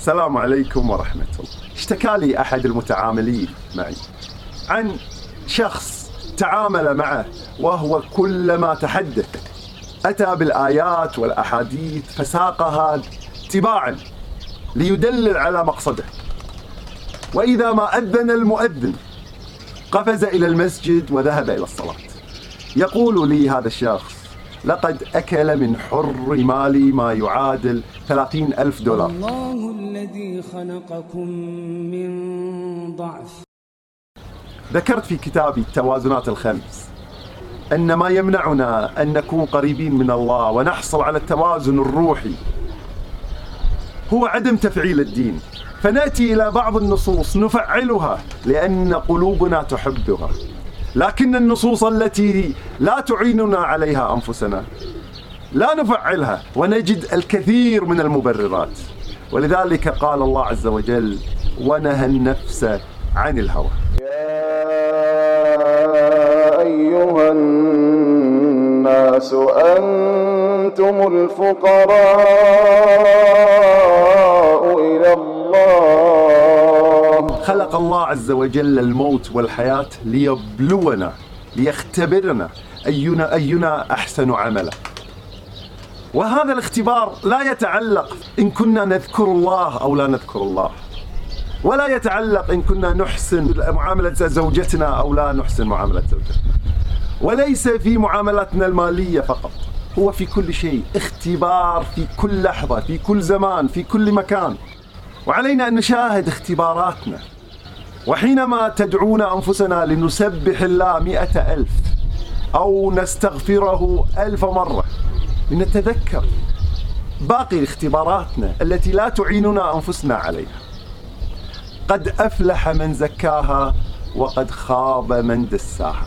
السلام عليكم ورحمة الله. اشتكى لي أحد المتعاملين معي عن شخص تعامل معه وهو كلما تحدث. أتى بالآيات والأحاديث فساقها تباعا ليدلل على مقصده. وإذا ما أذن المؤذن قفز إلى المسجد وذهب إلى الصلاة. يقول لي هذا الشخص لقد أكل من حر مالي ما يعادل ثلاثين ألف دولار. الله الذي خلقكم من ضعف. ذكرت في كتابي التوازنات الخمس. أن ما يمنعنا أن نكون قريبين من الله ونحصل على التوازن الروحي. هو عدم تفعيل الدين. فنأتي إلى بعض النصوص نفعلها لأن قلوبنا تحبها. لكن النصوص التي لا تعيننا عليها أنفسنا لا نفعلها ونجد الكثير من المبررات. ولذلك قال الله عز وجل ونهى النفس عن الهوى. يا أيها الناس أنتم الفقراء. خلق الله عز وجل الموت والحياة ليبلونا ليختبرنا. أينا أينا أحسن عملا. وهذا الاختبار لا يتعلق إن كنا نذكر الله أو لا نذكر الله. ولا يتعلق إن كنا نحسن معاملة زوجتنا أو لا نحسن معاملة زوجتنا. وليس في معاملاتنا المالية فقط هو في كل شيء. اختبار في كل لحظة في كل زمان في كل مكان. وعلينا أن نشاهد اختباراتنا. وحينما تدعونا أنفسنا لنسبح الله مئة ألف أو نستغفره ألف مرة لنتذكر باقي اختباراتنا التي لا تعيننا أنفسنا عليها. قد أفلح من زكاها وقد خاب من دساها.